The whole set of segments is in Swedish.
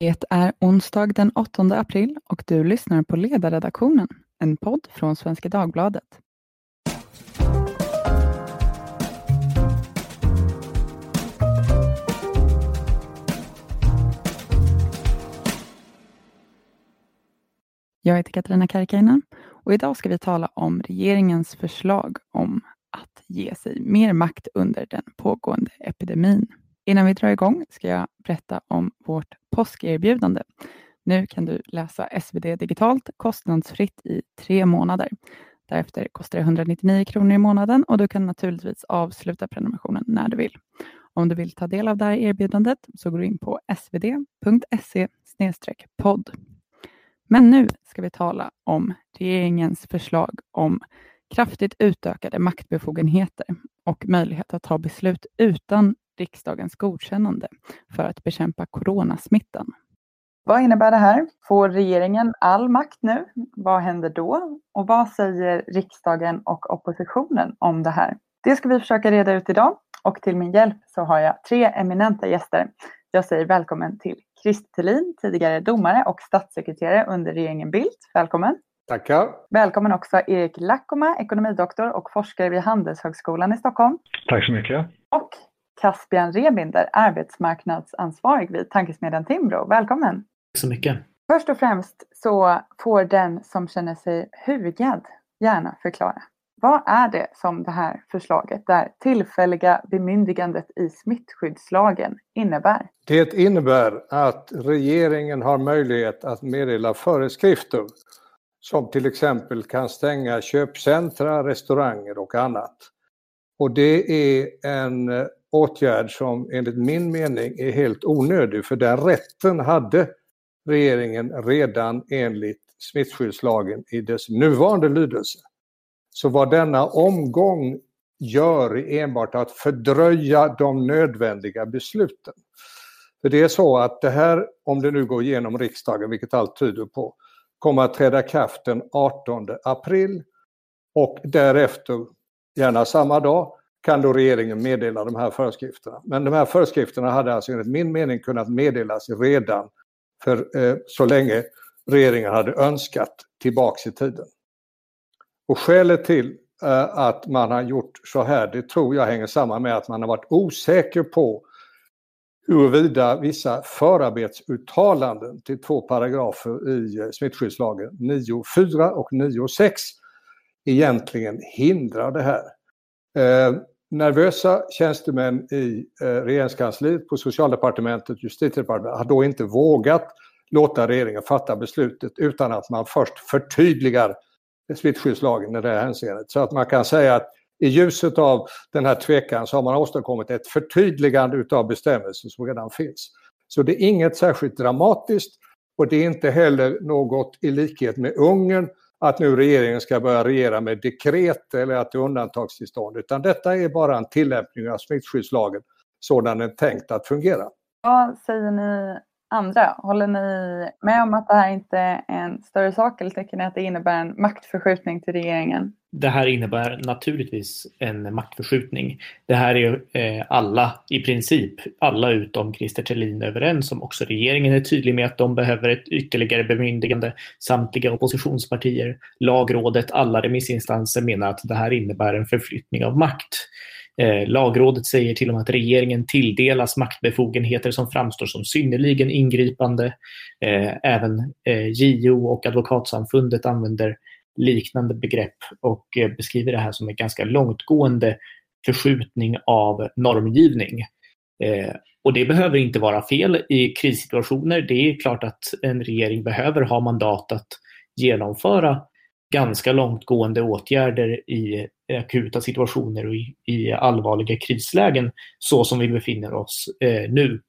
Det är onsdag den 8 april och du lyssnar på Ledarredaktionen, en podd från Svenska Dagbladet. Jag heter Katarina Karkiainen och idag ska vi tala om regeringens förslag om att ge sig mer makt under den pågående epidemin. Innan vi drar igång ska jag berätta om vårt påskerbjudande. Nu kan du läsa SvD digitalt kostnadsfritt i tre månader. Därefter kostar det 199 kronor i månaden och du kan naturligtvis avsluta prenumerationen när du vill. Om du vill ta del av det här erbjudandet så går du in på svd.se podd. Men nu ska vi tala om regeringens förslag om kraftigt utökade maktbefogenheter och möjlighet att ta beslut utan riksdagens godkännande för att bekämpa coronasmittan. Vad innebär det här? Får regeringen all makt nu? Vad händer då? Och vad säger riksdagen och oppositionen om det här? Det ska vi försöka reda ut idag och till min hjälp så har jag tre eminenta gäster. Jag säger välkommen till Christer Thelin, tidigare domare och statssekreterare under regeringen Bildt. Välkommen! Tackar! Välkommen också Erik Lackoma, ekonomidoktor och forskare vid Handelshögskolan i Stockholm. Tack så mycket! Och Caspian Rebinder, arbetsmarknadsansvarig vid tankesmedjan Timbro. Välkommen! Tack så mycket! Först och främst så får den som känner sig hugad gärna förklara. Vad är det som det här förslaget, det här tillfälliga bemyndigandet i smittskyddslagen innebär? Det innebär att regeringen har möjlighet att meddela föreskrifter som till exempel kan stänga köpcentra, restauranger och annat. Och det är en eh, åtgärd som enligt min mening är helt onödig för den rätten hade regeringen redan enligt smittskyddslagen i dess nuvarande lydelse. Så vad denna omgång gör är enbart att fördröja de nödvändiga besluten. För det är så att det här, om det nu går igenom riksdagen, vilket allt tyder på, kommer att träda kraft den 18 april och därefter, gärna samma dag, kan då regeringen meddela de här föreskrifterna. Men de här föreskrifterna hade alltså enligt min mening kunnat meddelas redan för eh, så länge regeringen hade önskat tillbaks i tiden. Och skälet till eh, att man har gjort så här, det tror jag hänger samman med att man har varit osäker på huruvida vissa förarbetsuttalanden till två paragrafer i eh, smittskyddslagen, 9.4 och 9.6, egentligen hindrar det här. Eh, nervösa tjänstemän i eh, regeringskansliet, på socialdepartementet, justitiedepartementet har då inte vågat låta regeringen fatta beslutet utan att man först förtydligar smittskyddslagen i det här hänseendet. Så att man kan säga att i ljuset av den här tvekan så har man åstadkommit ett förtydligande utav bestämmelser som redan finns. Så det är inget särskilt dramatiskt och det är inte heller något i likhet med Ungern att nu regeringen ska börja regera med dekret eller att det är undantagstillstånd utan detta är bara en tillämpning av smittskyddslagen sådan den är tänkt att fungera. Vad säger ni andra? Håller ni med om att det här inte är en större sak eller tycker ni att det innebär en maktförskjutning till regeringen? Det här innebär naturligtvis en maktförskjutning. Det här är eh, alla, i princip alla utom Christer Thelin överens om. Också regeringen är tydlig med att de behöver ett ytterligare bemyndigande. Samtliga oppositionspartier, lagrådet, alla remissinstanser menar att det här innebär en förflyttning av makt. Eh, lagrådet säger till och med att regeringen tilldelas maktbefogenheter som framstår som synnerligen ingripande. Eh, även eh, JO och Advokatsamfundet använder liknande begrepp och eh, beskriver det här som en ganska långtgående förskjutning av normgivning. Eh, och det behöver inte vara fel i krissituationer. Det är klart att en regering behöver ha mandat att genomföra ganska långtgående åtgärder i akuta situationer och i, i allvarliga krislägen så som vi befinner oss eh, nu.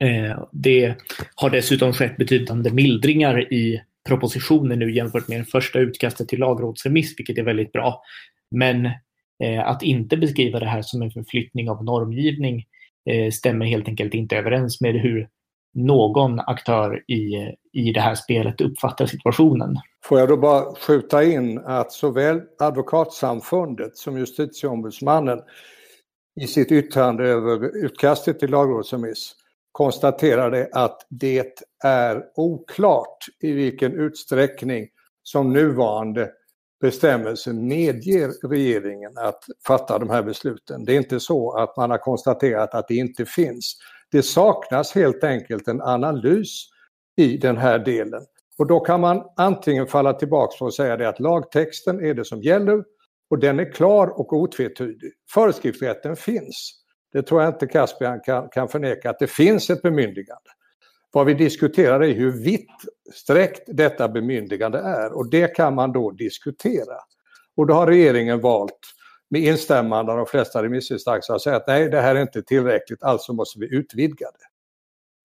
Eh, det har dessutom skett betydande mildringar i propositionen nu jämfört med det första utkastet till lagrådsremiss, vilket är väldigt bra. Men eh, att inte beskriva det här som en förflyttning av normgivning eh, stämmer helt enkelt inte överens med hur någon aktör i, i det här spelet uppfattar situationen. Får jag då bara skjuta in att såväl Advokatsamfundet som Justitieombudsmannen i sitt yttrande över utkastet till lagrådsremiss konstaterade att det är oklart i vilken utsträckning som nuvarande bestämmelser medger regeringen att fatta de här besluten. Det är inte så att man har konstaterat att det inte finns. Det saknas helt enkelt en analys i den här delen. Och då kan man antingen falla tillbaka och säga det att lagtexten är det som gäller och den är klar och otvetydig. Föreskriftsrätten finns. Det tror jag inte Caspian kan, kan förneka att det finns ett bemyndigande. Vad vi diskuterar är hur vitt sträckt detta bemyndigande är och det kan man då diskutera. Och då har regeringen valt med instämmande av de flesta remissinstanser att säga att nej, det här är inte tillräckligt, alltså måste vi utvidga det.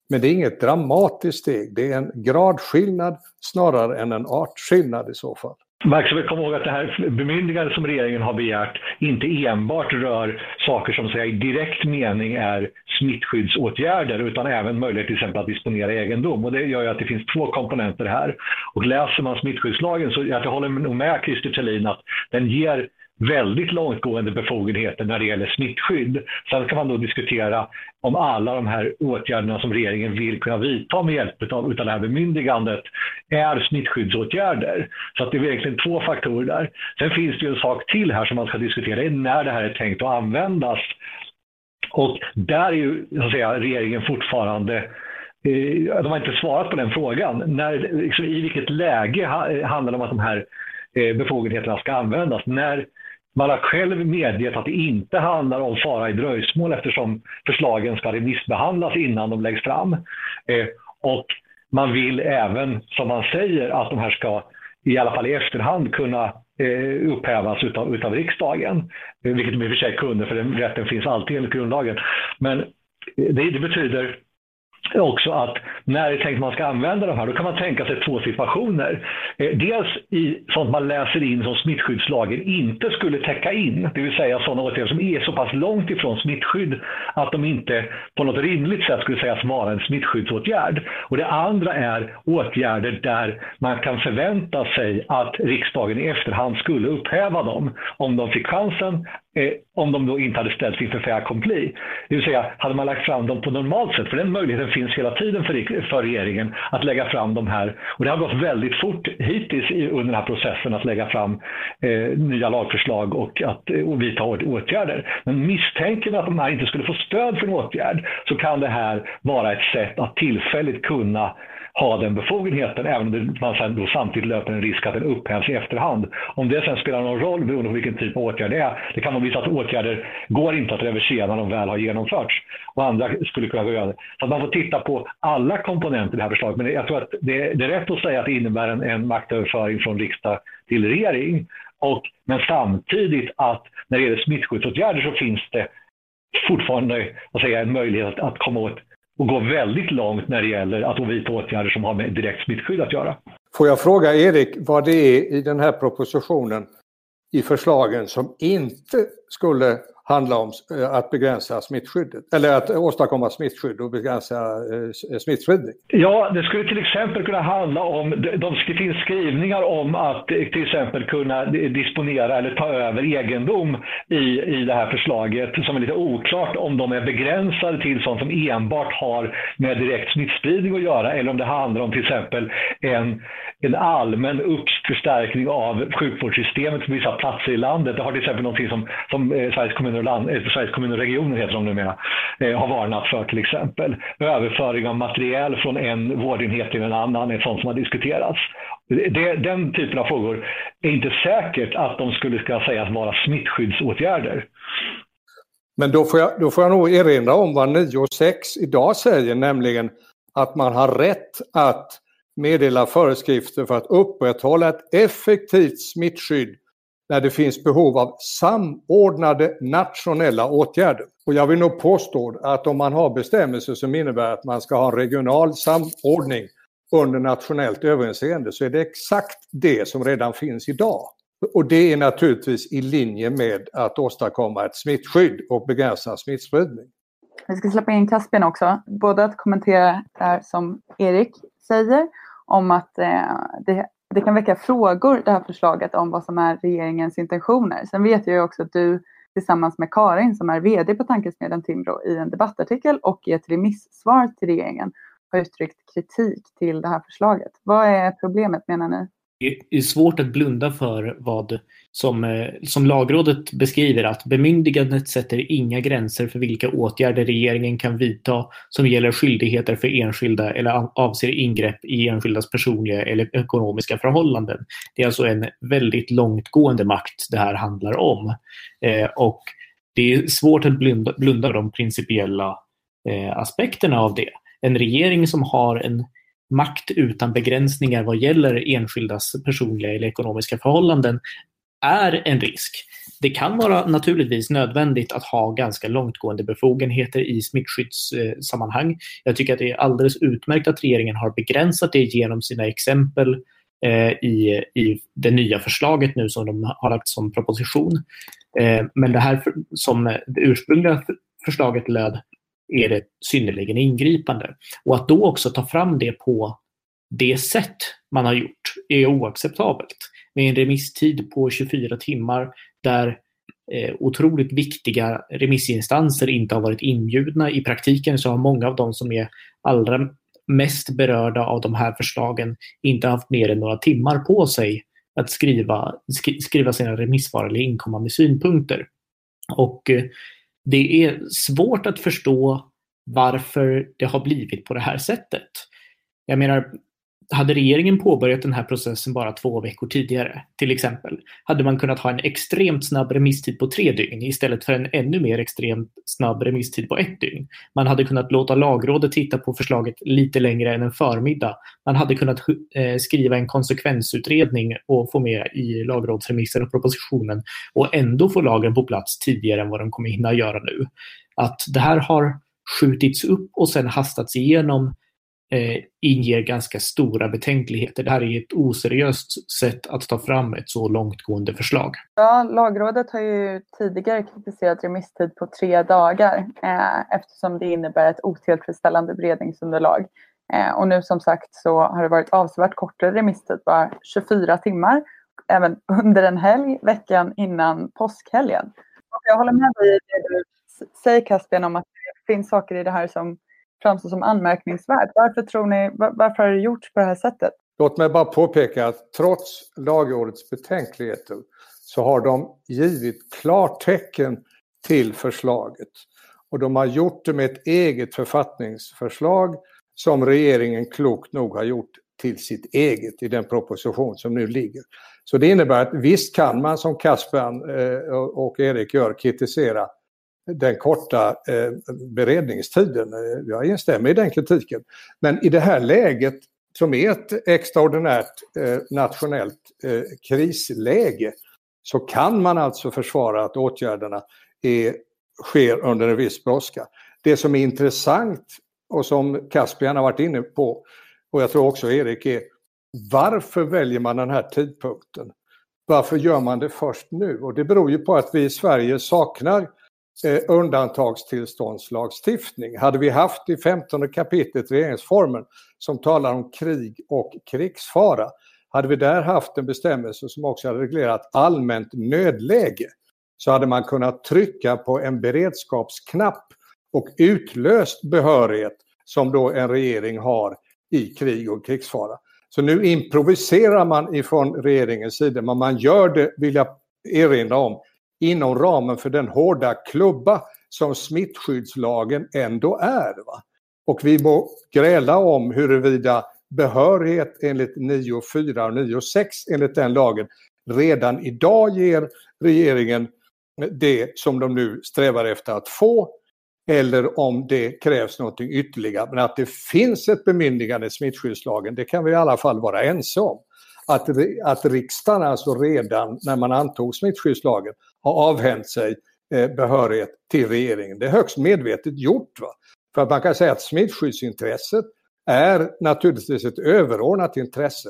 Men det är inget dramatiskt steg, det är en gradskillnad snarare än en artskillnad i så fall. Man ska väl komma ihåg att det här bemyndigandet som regeringen har begärt inte enbart rör saker som säga, i direkt mening är smittskyddsåtgärder utan även möjlighet till exempel att disponera egendom. Och det gör ju att det finns två komponenter här. Och läser man smittskyddslagen så jag håller nog med Christer Thelin att den ger väldigt långtgående befogenheter när det gäller smittskydd. Sen kan man då diskutera om alla de här åtgärderna som regeringen vill kunna vidta med hjälp av, utav det här bemyndigandet är smittskyddsåtgärder. Så att det är egentligen två faktorer där. Sen finns det ju en sak till här som man ska diskutera, det är när det här är tänkt att användas. Och där är ju så att säga, regeringen fortfarande eh, de har inte svarat på den frågan. När, liksom, I vilket läge handlar det om att de här eh, befogenheterna ska användas? När man har själv medgett att det inte handlar om fara i dröjsmål eftersom förslagen ska remissbehandlas innan de läggs fram. Eh, och man vill även, som man säger, att de här ska i alla fall i efterhand kunna eh, upphävas utav, utav riksdagen. Eh, vilket de i och för sig kunde, för den rätten finns alltid enligt grundlagen. Men eh, det, det betyder också att när det är tänkt att man ska använda de här, då kan man tänka sig två situationer. Eh, dels i sånt man läser in som smittskyddslagen inte skulle täcka in, det vill säga sådana åtgärder som är så pass långt ifrån smittskydd att de inte på något rimligt sätt skulle sägas vara en smittskyddsåtgärd. Och det andra är åtgärder där man kan förvänta sig att riksdagen i efterhand skulle upphäva dem om de fick chansen eh, om de då inte hade ställts inför fait accompli. Det vill säga, hade man lagt fram dem på normalt sätt, för den möjligheten finns hela tiden för, för regeringen att lägga fram de här. Och det har gått väldigt fort hittills i, under den här processen att lägga fram eh, nya lagförslag och att eh, och vidta åtgärder. Men misstänker man att de här inte skulle få stöd för en åtgärd så kan det här vara ett sätt att tillfälligt kunna ha den befogenheten, även om man sen då samtidigt löper en risk att den upphävs i efterhand. Om det sen spelar någon roll beroende på vilken typ av åtgärd det är, det kan vara vissa att åtgärder går inte att reversera när de väl har genomförts och andra skulle kunna göra det. Så man får titta på alla komponenter i det här förslaget, men jag tror att det, det är rätt att säga att det innebär en, en maktöverföring från riksdag till regering. Och, men samtidigt att när det gäller smittskyddsåtgärder så finns det fortfarande vad säger, en möjlighet att, att komma åt och går väldigt långt när det gäller att vidta åtgärder som har med direkt smittskydd att göra. Får jag fråga Erik vad det är i den här propositionen i förslagen som inte skulle handla om eh, att begränsa smittskyddet, eller att åstadkomma smittskydd och begränsa eh, smittspridning? Ja, det skulle till exempel kunna handla om, det finns skrivningar om att eh, till exempel kunna disponera eller ta över egendom i, i det här förslaget som är lite oklart om de är begränsade till sånt som enbart har med direkt smittspridning att göra eller om det handlar om till exempel en, en allmän uppförstärkning av sjukvårdssystemet på vissa platser i landet. Det har till exempel någonting som, som Sveriges kommun kommuner och land, eh, Sveriges kommuner och regioner heter de numera, eh, har varnat för till exempel. Överföring av materiel från en vårdenhet till en annan är sånt som har diskuterats. Det, den typen av frågor är inte säkert att de skulle ska sägas vara smittskyddsåtgärder. Men då får, jag, då får jag nog erinra om vad 9 och 6 idag säger, nämligen att man har rätt att meddela föreskrifter för att upprätthålla ett effektivt smittskydd när det finns behov av samordnade nationella åtgärder. Och jag vill nog påstå att om man har bestämmelser som innebär att man ska ha en regional samordning under nationellt överinseende så är det exakt det som redan finns idag. Och det är naturligtvis i linje med att åstadkomma ett smittskydd och begränsa smittspridning. Vi ska släppa in Caspian också, både att kommentera det här som Erik säger om att eh, det det kan väcka frågor det här förslaget om vad som är regeringens intentioner. Sen vet jag ju också att du tillsammans med Karin som är VD på Tankesmedjan Timbro i en debattartikel och i ett remissvar till regeringen har uttryckt kritik till det här förslaget. Vad är problemet menar ni? Det är svårt att blunda för vad som, eh, som lagrådet beskriver att bemyndigandet sätter inga gränser för vilka åtgärder regeringen kan vidta som gäller skyldigheter för enskilda eller avser ingrepp i enskildas personliga eller ekonomiska förhållanden. Det är alltså en väldigt långtgående makt det här handlar om. Eh, och det är svårt att blunda, blunda för de principiella eh, aspekterna av det. En regering som har en makt utan begränsningar vad gäller enskildas personliga eller ekonomiska förhållanden är en risk. Det kan vara naturligtvis nödvändigt att ha ganska långtgående befogenheter i smittskyddssammanhang. Jag tycker att det är alldeles utmärkt att regeringen har begränsat det genom sina exempel eh, i, i det nya förslaget nu som de har lagt som proposition. Eh, men det här som det ursprungliga förslaget löd är det synnerligen ingripande. Och att då också ta fram det på det sätt man har gjort är oacceptabelt. Med en remisstid på 24 timmar där eh, otroligt viktiga remissinstanser inte har varit inbjudna. I praktiken så har många av de som är allra mest berörda av de här förslagen inte haft mer än några timmar på sig att skriva, skriva sina remissvar eller inkomma med synpunkter. Och eh, det är svårt att förstå varför det har blivit på det här sättet. Jag menar, hade regeringen påbörjat den här processen bara två veckor tidigare, till exempel, hade man kunnat ha en extremt snabb remisstid på tre dygn istället för en ännu mer extremt snabb remisstid på ett dygn. Man hade kunnat låta lagrådet titta på förslaget lite längre än en förmiddag. Man hade kunnat eh, skriva en konsekvensutredning och få med i lagrådsremissen och propositionen och ändå få lagen på plats tidigare än vad de kommer hinna göra nu. Att det här har skjutits upp och sen hastats igenom Eh, inger ganska stora betänkligheter. Det här är ett oseriöst sätt att ta fram ett så långtgående förslag. Ja, Lagrådet har ju tidigare kritiserat remisstid på tre dagar eh, eftersom det innebär ett otillfredsställande beredningsunderlag. Eh, och nu som sagt så har det varit avsevärt kortare remisstid, bara 24 timmar, även under en helg veckan innan påskhelgen. Och jag håller med dig i det du säger Caspian om att det finns saker i det här som framstår som anmärkningsvärt. Varför tror ni, varför har det gjorts på det här sättet? Låt mig bara påpeka att trots lagrådets betänkligheter så har de givit klartecken till förslaget. Och de har gjort det med ett eget författningsförslag som regeringen klokt nog har gjort till sitt eget i den proposition som nu ligger. Så det innebär att visst kan man som Caspian eh, och Erik gör kritisera den korta eh, beredningstiden. Eh, jag instämmer i den kritiken. Men i det här läget som är ett extraordinärt eh, nationellt eh, krisläge så kan man alltså försvara att åtgärderna är, sker under en viss brådska. Det som är intressant och som Caspian har varit inne på och jag tror också Erik är varför väljer man den här tidpunkten? Varför gör man det först nu? Och det beror ju på att vi i Sverige saknar eh, undantagstillståndslagstiftning. Hade vi haft i 15 kapitlet regeringsformen som talar om krig och krigsfara, hade vi där haft en bestämmelse som också hade reglerat allmänt nödläge så hade man kunnat trycka på en beredskapsknapp och utlöst behörighet som då en regering har i krig och krigsfara. Så nu improviserar man ifrån regeringens sida, men man gör det, vill jag erinra om, inom ramen för den hårda klubba som smittskyddslagen ändå är. Va? Och vi må gräla om huruvida behörighet enligt 9.4 och 9.6 enligt den lagen redan idag ger regeringen det som de nu strävar efter att få eller om det krävs något ytterligare. Men att det finns ett bemyndigande i smittskyddslagen, det kan vi i alla fall vara ense om. Att, att riksdagen alltså redan när man antog smittskyddslagen har avhänt sig eh, behörighet till regeringen. Det är högst medvetet gjort. Va? För att man kan säga att smittskyddsintresset är naturligtvis ett överordnat intresse.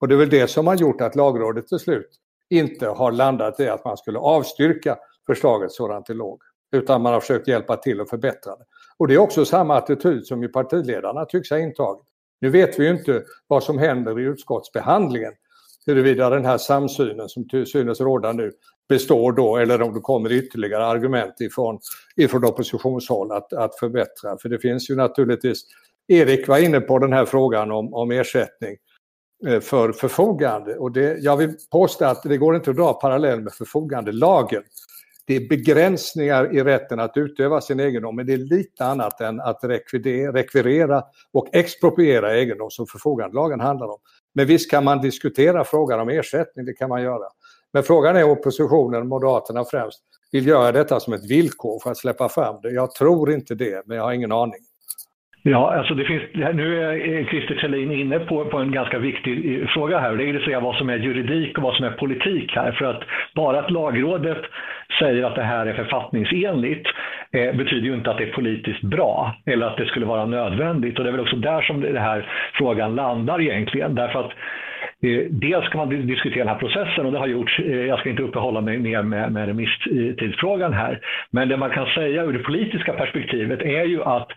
Och det är väl det som har gjort att lagrådet till slut inte har landat i att man skulle avstyrka förslaget sådant det låg. Utan man har försökt hjälpa till att förbättra det. Och det är också samma attityd som ju partiledarna tycks ha intagit. Nu vet vi ju inte vad som händer i utskottsbehandlingen huruvida den här samsynen som till synes råda nu består då eller om det kommer ytterligare argument ifrån, ifrån oppositionshåll att, att förbättra. För det finns ju naturligtvis, Erik var inne på den här frågan om, om ersättning eh, för förfogande och det, jag vill påstå att det går inte att dra parallell med förfogandelagen. Det är begränsningar i rätten att utöva sin egendom men det är lite annat än att rekvirera och expropriera egendom som förfogandelagen handlar om. Men visst kan man diskutera frågan om ersättning, det kan man göra. Men frågan är oppositionen, Moderaterna främst, vill göra detta som ett villkor för att släppa fram det. Jag tror inte det, men jag har ingen aning. Ja, alltså det finns, nu är Christer Thelin inne på, på en ganska viktig eh, fråga här. Det är att säga vad som är juridik och vad som är politik här. För att bara att lagrådet säger att det här är författningsenligt eh, betyder ju inte att det är politiskt bra eller att det skulle vara nödvändigt. Och det är väl också där som den här frågan landar egentligen. Därför att eh, Dels ska man diskutera den här processen och det har gjorts, eh, jag ska inte uppehålla mig mer med, med remisstidsfrågan här, men det man kan säga ur det politiska perspektivet är ju att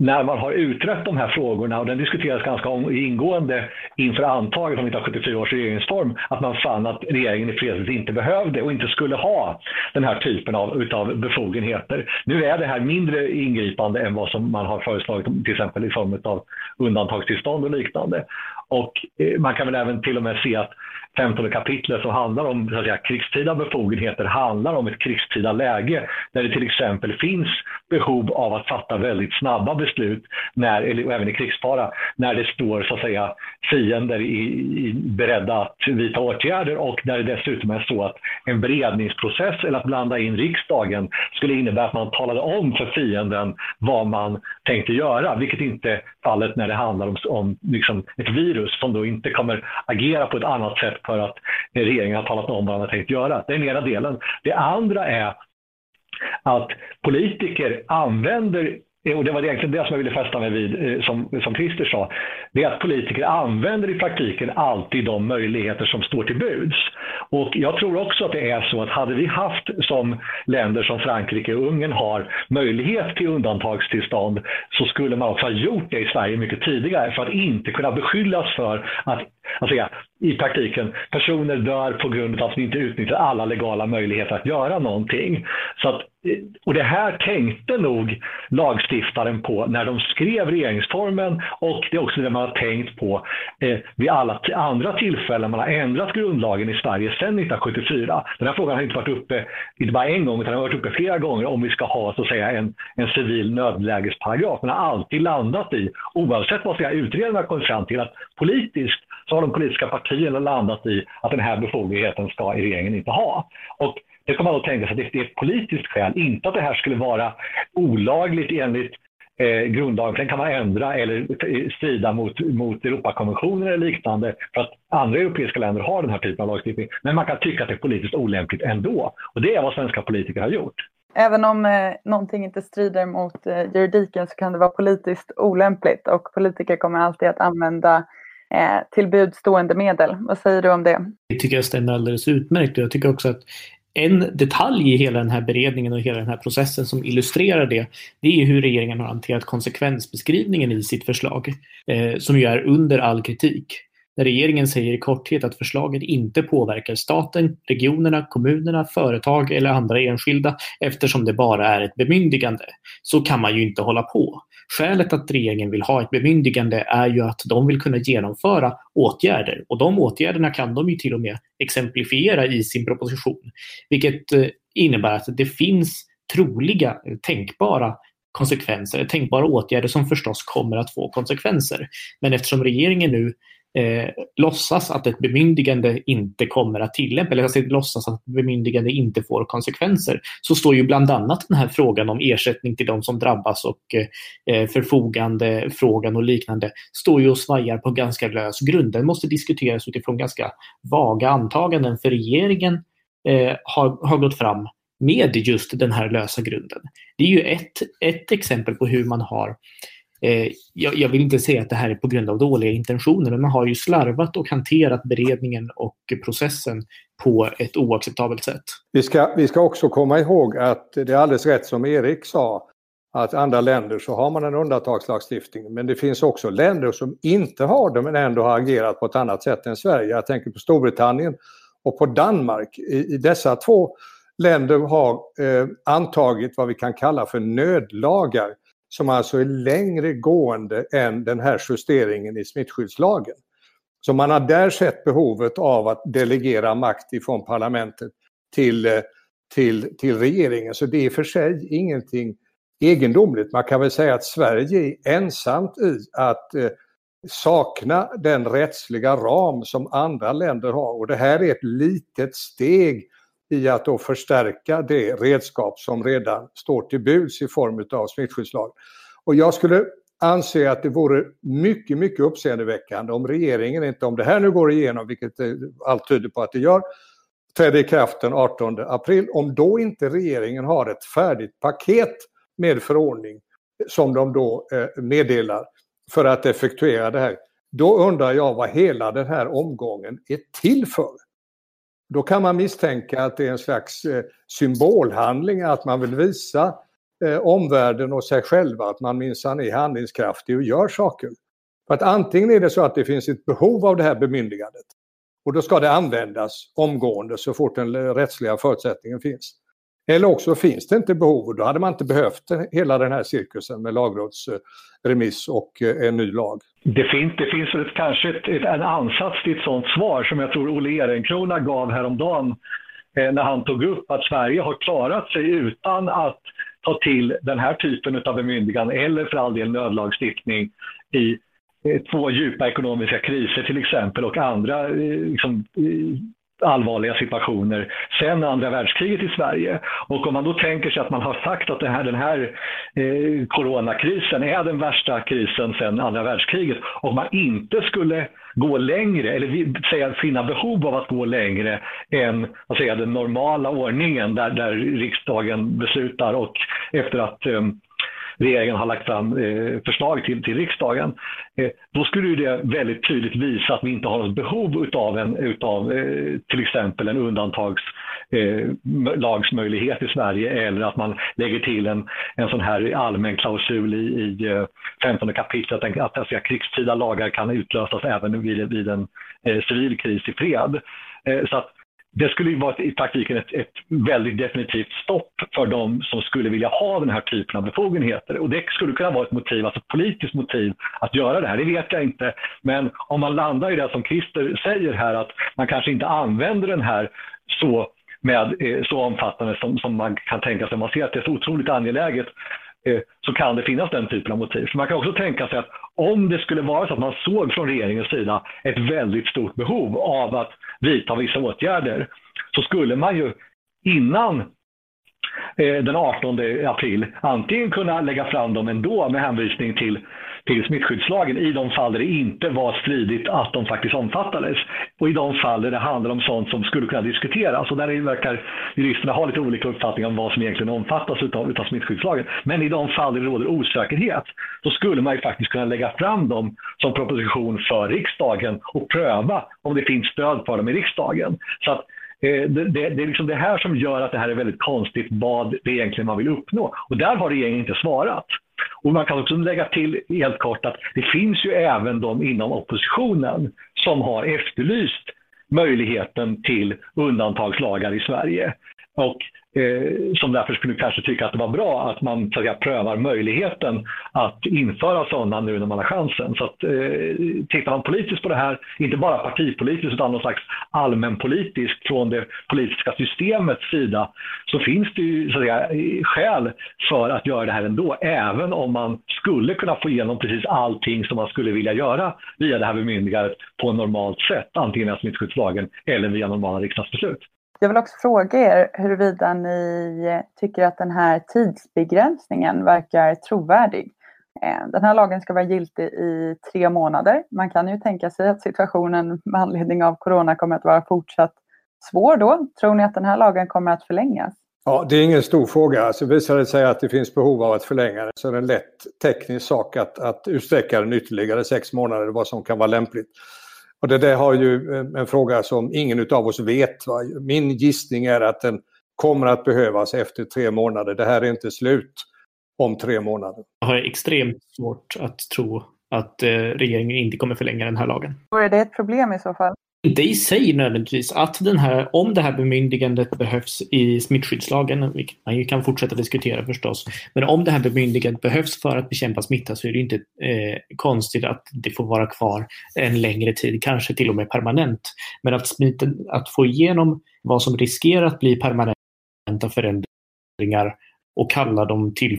när man har utrett de här frågorna, och den diskuteras ganska ingående inför antaget av 1974 års regeringsform, att man fann att regeringen i fredstid inte behövde och inte skulle ha den här typen av utav befogenheter. Nu är det här mindre ingripande än vad som man har föreslagit, till exempel i form av undantagstillstånd och liknande. Och eh, man kan väl även till och med se att 15 kapitlet som handlar om så att säga, krigstida befogenheter handlar om ett krigstida läge där det till exempel finns behov av att fatta väldigt snabba beslut, när, eller även i krigsfara, när det står så att säga, fiender i, i, beredda att vidta åtgärder och där det dessutom är så att en beredningsprocess eller att blanda in riksdagen skulle innebära att man talade om för fienden vad man tänkte göra, vilket inte fallet när det handlar om, om liksom ett virus som då inte kommer agera på ett annat sätt för att regeringen har talat om vad man har tänkt göra. Det är den ena delen. Det andra är att politiker använder Eh, och det var egentligen det som jag ville fästa mig vid, eh, som, som Christer sa, det är att politiker använder i praktiken alltid de möjligheter som står till buds. Och jag tror också att det är så att hade vi haft som länder som Frankrike och Ungern har möjlighet till undantagstillstånd så skulle man också ha gjort det i Sverige mycket tidigare för att inte kunna beskyllas för att alltså i praktiken, personer dör på grund av att vi inte utnyttjar alla legala möjligheter att göra någonting. Så att, eh, och det här tänkte nog lagstiftaren på när de skrev regeringsformen och det är också det man har tänkt på eh, vid alla andra tillfällen man har ändrat grundlagen i Sverige sedan 1974. Den här frågan har inte varit uppe, inte bara en gång, utan den har varit uppe flera gånger om vi ska ha så att säga en, en civil nödlägesparagraf. Den har alltid landat i, oavsett vad utredarna har kommit fram till, att politiskt så har de politiska partierna landat i att den här befogenheten ska regeringen inte ha. Och det kan man då tänka sig att det är ett politiskt skäl, inte att det här skulle vara olagligt enligt eh, grundlagen, för den kan man ändra eller eh, strida mot, mot Europakonventionen eller liknande, för att andra europeiska länder har den här typen av lagstiftning. Men man kan tycka att det är politiskt olämpligt ändå. Och det är vad svenska politiker har gjort. Även om eh, någonting inte strider mot eh, juridiken så kan det vara politiskt olämpligt och politiker kommer alltid att använda eh, tillbudstående medel. Vad säger du om det? Det tycker jag stämmer alldeles utmärkt jag tycker också att en detalj i hela den här beredningen och hela den här processen som illustrerar det, det är hur regeringen har hanterat konsekvensbeskrivningen i sitt förslag, eh, som ju är under all kritik. Regeringen säger i korthet att förslaget inte påverkar staten, regionerna, kommunerna, företag eller andra enskilda eftersom det bara är ett bemyndigande. Så kan man ju inte hålla på. Skälet att regeringen vill ha ett bemyndigande är ju att de vill kunna genomföra åtgärder och de åtgärderna kan de ju till och med exemplifiera i sin proposition. Vilket eh, innebär att det finns troliga, tänkbara konsekvenser, tänkbara åtgärder som förstås kommer att få konsekvenser. Men eftersom regeringen nu eh, låtsas att ett bemyndigande inte kommer att tillämpas, eller alltså låtsas att ett bemyndigande inte får konsekvenser, så står ju bland annat den här frågan om ersättning till de som drabbas och eh, förfogande frågan och liknande, står ju och svajar på ganska lös grund. Den måste diskuteras utifrån ganska vaga antaganden, för regeringen eh, har, har gått fram med just den här lösa grunden. Det är ju ett, ett exempel på hur man har Eh, jag, jag, vill inte säga att det här är på grund av dåliga intentioner, men man har ju slarvat och hanterat beredningen och processen på ett oacceptabelt sätt. Vi ska, vi ska också komma ihåg att det är alldeles rätt som Erik sa, att andra länder så har man en undantagslagstiftning men det finns också länder som inte har det men ändå har agerat på ett annat sätt än Sverige. Jag tänker på Storbritannien och på Danmark. I, i dessa två länder har eh, antagit vad vi kan kalla för nödlagar som alltså är längre gående än den här justeringen i smittskyddslagen. Så man har där sett behovet av att delegera makt ifrån parlamentet till, eh, till, till regeringen. Så det är i och för sig ingenting egendomligt. Man kan väl säga att Sverige är ensamt i att eh, sakna den rättsliga ram som andra länder har. Och det här är ett litet steg i att då förstärka det redskap som redan står till buds i form av smittskyddslagen. Och jag skulle anse att det vore mycket, mycket uppseendeväckande om regeringen inte, om det här nu går igenom, vilket eh, allt tyder på att det gör, trädde i kraft den 18 april, om då inte regeringen har ett färdigt paket med förordning som de då eh, meddelar för att effektuera det här. Då undrar jag vad hela den här omgången är till för. Då kan man misstänka att det är en slags eh, symbolhandling, att man vill visa eh, omvärlden och sig själva att man minsann är handlingskraftig och gör saker. För att antingen är det så att det finns ett behov av det här bemyndigandet och då ska det användas omgående så fort den eh, rättsliga förutsättningen finns. Eller också finns det inte behov och då hade man inte behövt hela den här cirkusen med lagrådsremiss och en ny lag. Det finns, det finns ett, kanske ett, ett, en ansats till ett sådant svar som jag tror Olle Ehrenkrona gav häromdagen eh, när han tog upp att Sverige har klarat sig utan att ta till den här typen av bemyndigande eller för all del nödlagstiftning i eh, två djupa ekonomiska kriser till exempel och andra eh, liksom, eh, allvarliga situationer sen andra världskriget i Sverige. Och om man då tänker sig att man har sagt att den här, den här eh, coronakrisen är den värsta krisen sen andra världskriget och man inte skulle gå längre eller säga, finna behov av att gå längre än vad säger den normala ordningen där, där riksdagen beslutar och efter att eh, regeringen har lagt fram eh, förslag till, till riksdagen, eh, då skulle det väldigt tydligt visa att vi inte har något behov utav, en, utav eh, till exempel en undantagslagsmöjlighet eh, i Sverige eller att man lägger till en, en sån här allmän klausul i, i eh, 15 kapitlet att, att alltså, krigstida lagar kan utlösas även vid, vid en eh, civil kris i fred. Så att det skulle ju vara i praktiken ett, ett, väldigt definitivt stopp för de som skulle vilja ha den här typen av befogenheter. Och det skulle kunna vara ett motiv, alltså ett politiskt motiv att göra det här, det vet jag inte. Men om man landar i det som Christer säger här, att man kanske inte använder den här så med eh, så omfattande som, som man kan tänka sig. Man ser att det är så otroligt angeläget Eh, så kan det finnas den typen av motiv. För man kan också tänka sig att om det skulle vara så att man såg från regeringens sida ett väldigt stort behov av att vidta vissa åtgärder så skulle man ju innan Eh, den 18 april antingen kunna lägga fram dem ändå med hänvisning till till smittskyddslagen i de fall där det inte var stridigt att de faktiskt omfattades. Och i de fall där det handlar om sånt som skulle kunna diskuteras. Och där verkar juristerna ha lite olika uppfattningar om vad som egentligen omfattas utav, utav smittskyddslagen. Men i de fall där det råder osäkerhet, så skulle man ju faktiskt kunna lägga fram dem som proposition för riksdagen och pröva om det finns stöd för dem i riksdagen. Så att Eh, det, det, det, är liksom det här som gör att det här är väldigt konstigt vad det egentligen man vill uppnå. Och där har regeringen inte svarat. Och man kan också lägga till helt kort att det finns ju även de inom oppositionen som har efterlyst möjligheten till undantagslagar i Sverige. Och eh, som därför skulle kanske tycka att det var bra att man så att säga, prövar möjligheten att införa sådana nu när man har chansen. Så att, eh, tittar man politiskt på det här, inte bara partipolitiskt utan någon slags allmänpolitiskt från det politiska systemets sida, så finns det ju så att säga, skäl för att göra det här ändå, även om man skulle kunna få igenom precis allting som man skulle vilja göra via det här bemyndigandet på normalt sätt, antingen via smittskyddslagen eller via normala riksdagsbeslut. Jag vill också fråga er huruvida ni tycker att den här tidsbegränsningen verkar trovärdig. Eh, den här lagen ska vara giltig i tre månader. Man kan ju tänka sig att situationen med anledning av corona kommer att vara fortsatt svår då. Tror ni att den här lagen kommer att förlängas? Ja, det är ingen stor fråga. Alltså visar det sig att det finns behov av att förlänga den så är det en lätt teknisk sak att, att utsträcka den ytterligare sex månader, vad som kan vara lämpligt. Och det där har ju en fråga som ingen av oss vet. Va? Min gissning är att den kommer att behövas efter tre månader. Det här är inte slut. om tre månader. Jag har extremt svårt att tro att eh, regeringen inte kommer förlänga den här lagen. Och är det ett problem i så fall? Inte i sig nödvändigtvis. Att den här, om det här bemyndigandet behövs i smittskyddslagen, vilket man ju kan fortsätta diskutera förstås, men om det här bemyndigandet behövs för att bekämpa smitta så är det inte eh, konstigt att det får vara kvar en längre tid, kanske till och med permanent. Men att, smita, att få igenom vad som riskerar att bli permanenta förändringar och kalla dem till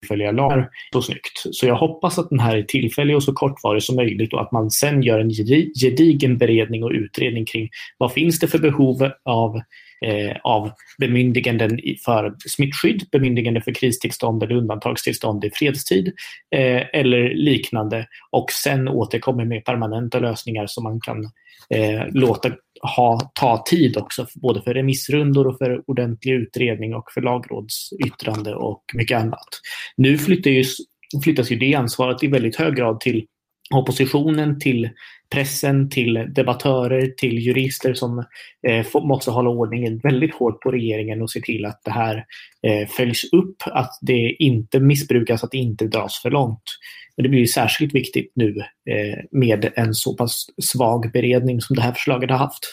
tillfälliga lagar så snyggt. Så jag hoppas att den här är tillfällig och så kortvarig som möjligt och att man sen gör en gedigen beredning och utredning kring vad finns det för behov av, eh, av bemyndiganden för smittskydd, bemyndigande för kristillstånd eller undantagstillstånd i fredstid eh, eller liknande och sen återkommer med permanenta lösningar som man kan eh, låta ha, ta tid också, både för remissrundor och för ordentlig utredning och för lagrådsyttrande och mycket annat. Nu ju, flyttas ju det ansvaret i väldigt hög grad till oppositionen, till pressen, till debattörer, till jurister som eh, måste hålla ordningen väldigt hårt på regeringen och se till att det här eh, följs upp, att det inte missbrukas, att det inte dras för långt. Men det blir särskilt viktigt nu eh, med en så pass svag beredning som det här förslaget har haft.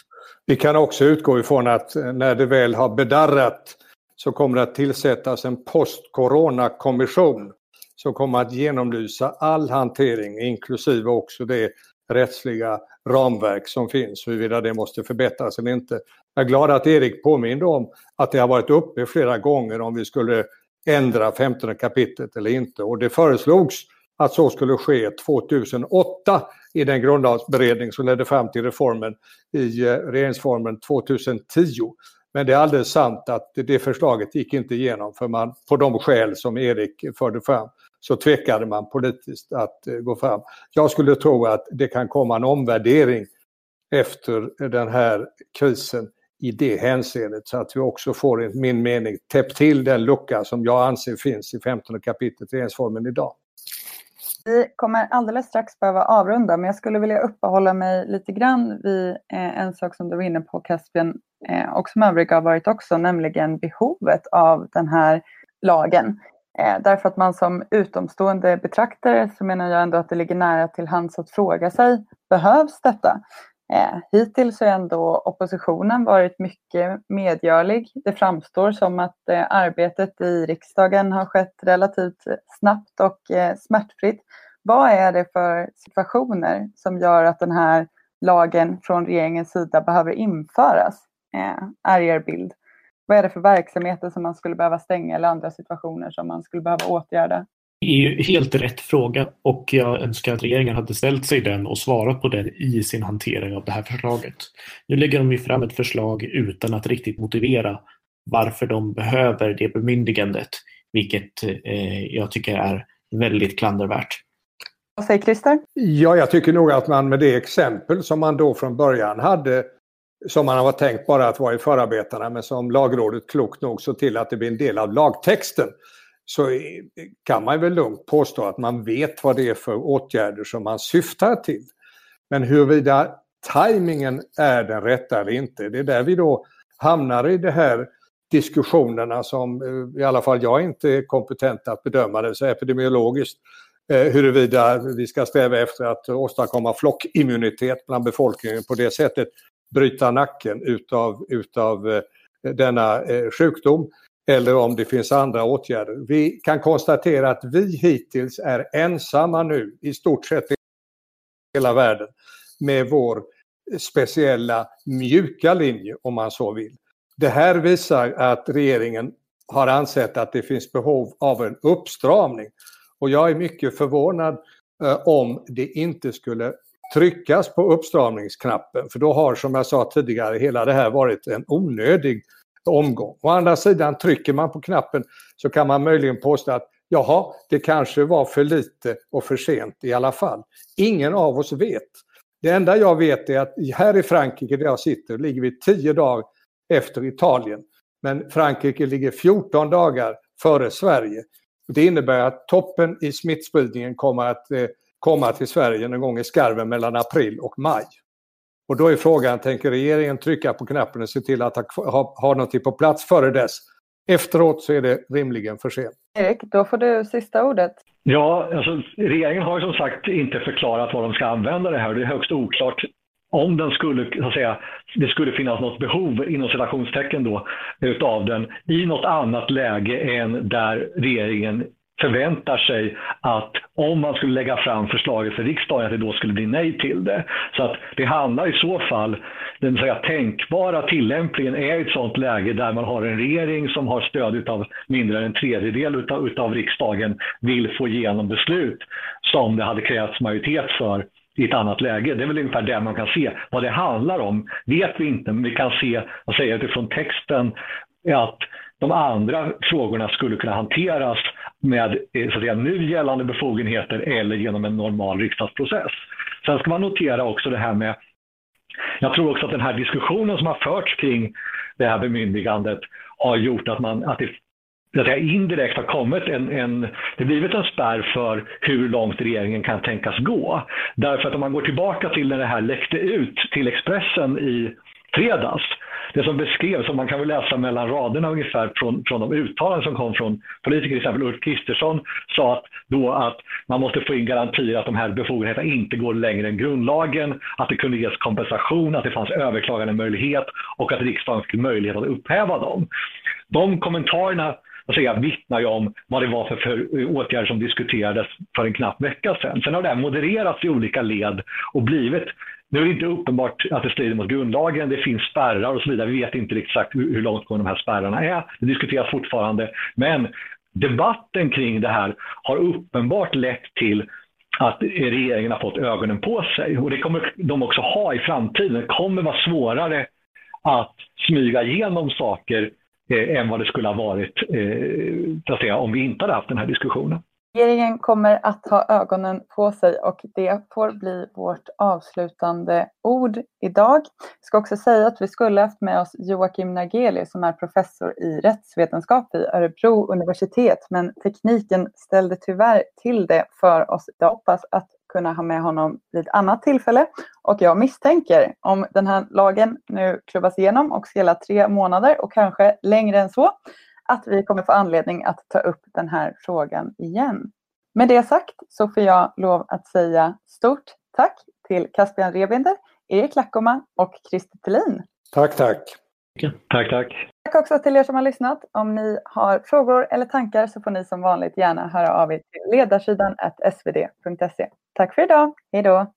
Vi kan också utgå ifrån att eh, när det väl har bedarrat så kommer det att tillsättas en post-corona-kommission som kommer att genomlysa all hantering inklusive också det rättsliga ramverk som finns, huruvida det måste förbättras eller inte. Jag är glad att Erik påminde om att det har varit uppe flera gånger om vi skulle ändra 15 kapitlet eller inte och det föreslogs att så skulle ske 2008 i den grundlagsberedning som ledde fram till reformen i eh, regeringsformen 2010. Men det är alldeles sant att det förslaget gick inte igenom för man, på de skäl som Erik förde fram, så tvekade man politiskt att eh, gå fram. Jag skulle tro att det kan komma en omvärdering efter den här krisen i det hänseendet så att vi också får, enligt min mening, täppt till den lucka som jag anser finns i 15 kapitlet regeringsformen idag. Vi kommer alldeles strax behöva avrunda, men jag skulle vilja uppehålla mig lite grann vid eh, en sak som du var inne på, Caspian, eh, och som övriga har varit också, nämligen behovet av den här lagen. Eh, därför att man som utomstående betraktare så menar jag ändå att det ligger nära till hands att fråga sig, behövs detta? Eh, hittills har ändå oppositionen varit mycket medgörlig. Det framstår som att eh, arbetet i riksdagen har skett relativt snabbt och eh, smärtfritt. Vad är det för situationer som gör att den här lagen från regeringens sida behöver införas? Eh, är er bild. Vad är det för verksamheter som man skulle behöva stänga eller andra situationer som man skulle behöva åtgärda? Det är ju helt rätt fråga och jag önskar att regeringen hade ställt sig den och svarat på den i sin hantering av det här förslaget. Nu lägger de ju fram ett förslag utan att riktigt motivera varför de behöver det bemyndigandet, vilket eh, jag tycker är väldigt klandervärt. Vad säger Christer? Ja, jag tycker nog att man med det exempel som man då från början hade som man har tänkt bara att vara i förarbetena men som lagrådet klokt nog såg till att det blir en del av lagtexten så kan man väl lugnt påstå att man vet vad det är för åtgärder som man syftar till. Men huruvida tajmingen är den rätta eller inte, det är där vi då hamnar i de här diskussionerna som eh, i alla fall jag inte är kompetent att bedöma det så epidemiologiskt. Eh, huruvida vi ska sträva efter att åstadkomma flockimmunitet bland befolkningen på det sättet, bryta nacken utav, utav eh, denna eh, sjukdom eller om det finns andra åtgärder. Vi kan konstatera att vi hittills är ensamma nu i stort sett i hela världen med vår speciella mjuka linje om man så vill. Det här visar att regeringen har ansett att det finns behov av en uppstramning. Och jag är mycket förvånad eh, om det inte skulle tryckas på uppstramningsknappen för då har som jag sa tidigare hela det här varit en onödig omgång. Å andra sidan trycker man på knappen så kan man möjligen påstå att jaha, det kanske var för lite och för sent i alla fall. Ingen av oss vet. Det enda jag vet är att här i Frankrike där jag sitter ligger vi 10 dagar efter Italien. Men Frankrike ligger 14 dagar före Sverige. Det innebär att toppen i smittspridningen kommer att eh, komma till Sverige någon gång i skarven mellan april och maj. Och då är frågan, tänker regeringen trycka på knappen och se till att ha, ha, ha någonting på plats före dess? Efteråt så är det rimligen för sent. Erik, då får du sista ordet. Ja, alltså, regeringen har som sagt inte förklarat vad de ska använda det här. Det är högst oklart om den skulle, så att säga, det skulle finnas något behov inom citationstecken då utav den i något annat läge än där regeringen förväntar sig att om man skulle lägga fram förslaget för riksdagen att det då skulle bli nej till det. Så att det handlar i så fall, den säga, tänkbara tillämpningen är ett sådant läge där man har en regering som har stöd av mindre än en tredjedel utav, utav riksdagen vill få igenom beslut som det hade krävts majoritet för i ett annat läge. Det är väl ungefär det man kan se. Vad det handlar om vet vi inte, men vi kan se, vad säger utifrån texten, att de andra frågorna skulle kunna hanteras med eh, så att säga, nu gällande befogenheter eller genom en normal riksdagsprocess. Sen ska man notera också det här med, jag tror också att den här diskussionen som har förts kring det här bemyndigandet har gjort att, man, att det att säga, indirekt har kommit en, en, det blivit en spärr för hur långt regeringen kan tänkas gå. Därför att om man går tillbaka till när det här läckte ut till Expressen i fredags det som beskrevs, och man kan väl läsa mellan raderna ungefär från, från de uttalanden som kom från politiker, till exempel Ulf Kristersson sa att, då att man måste få in garantier att de här befogenheterna inte går längre än grundlagen, att det kunde ges kompensation, att det fanns överklagandemöjlighet och att riksdagen fick möjlighet att upphäva dem. De kommentarerna jag, vittnar ju om vad det var för, för åtgärder som diskuterades för en knapp vecka sedan. Sen har det här modererats i olika led och blivit nu är det inte uppenbart att det strider mot grundlagen, det finns spärrar och så vidare. Vi vet inte exakt hur långtgående de här spärrarna är. Det diskuteras fortfarande. Men debatten kring det här har uppenbart lett till att regeringen har fått ögonen på sig. Och det kommer de också ha i framtiden. Det kommer vara svårare att smyga igenom saker eh, än vad det skulle ha varit eh, säga, om vi inte hade haft den här diskussionen. Regeringen kommer att ha ögonen på sig och det får bli vårt avslutande ord idag. Jag ska också säga att vi skulle haft med oss Joakim Nageli som är professor i rättsvetenskap vid Örebro universitet men tekniken ställde tyvärr till det för oss. Jag hoppas att kunna ha med honom vid ett annat tillfälle och jag misstänker om den här lagen nu klubbas igenom och ska gälla tre månader och kanske längre än så att vi kommer få anledning att ta upp den här frågan igen. Med det sagt så får jag lov att säga stort tack till Caspian Rebinder, Erik Lackoma och Christer Thelin. Tack, tack. Tack, tack. Tack också till er som har lyssnat. Om ni har frågor eller tankar så får ni som vanligt gärna höra av er till ledarsidan svd.se. Tack för idag. Hej då!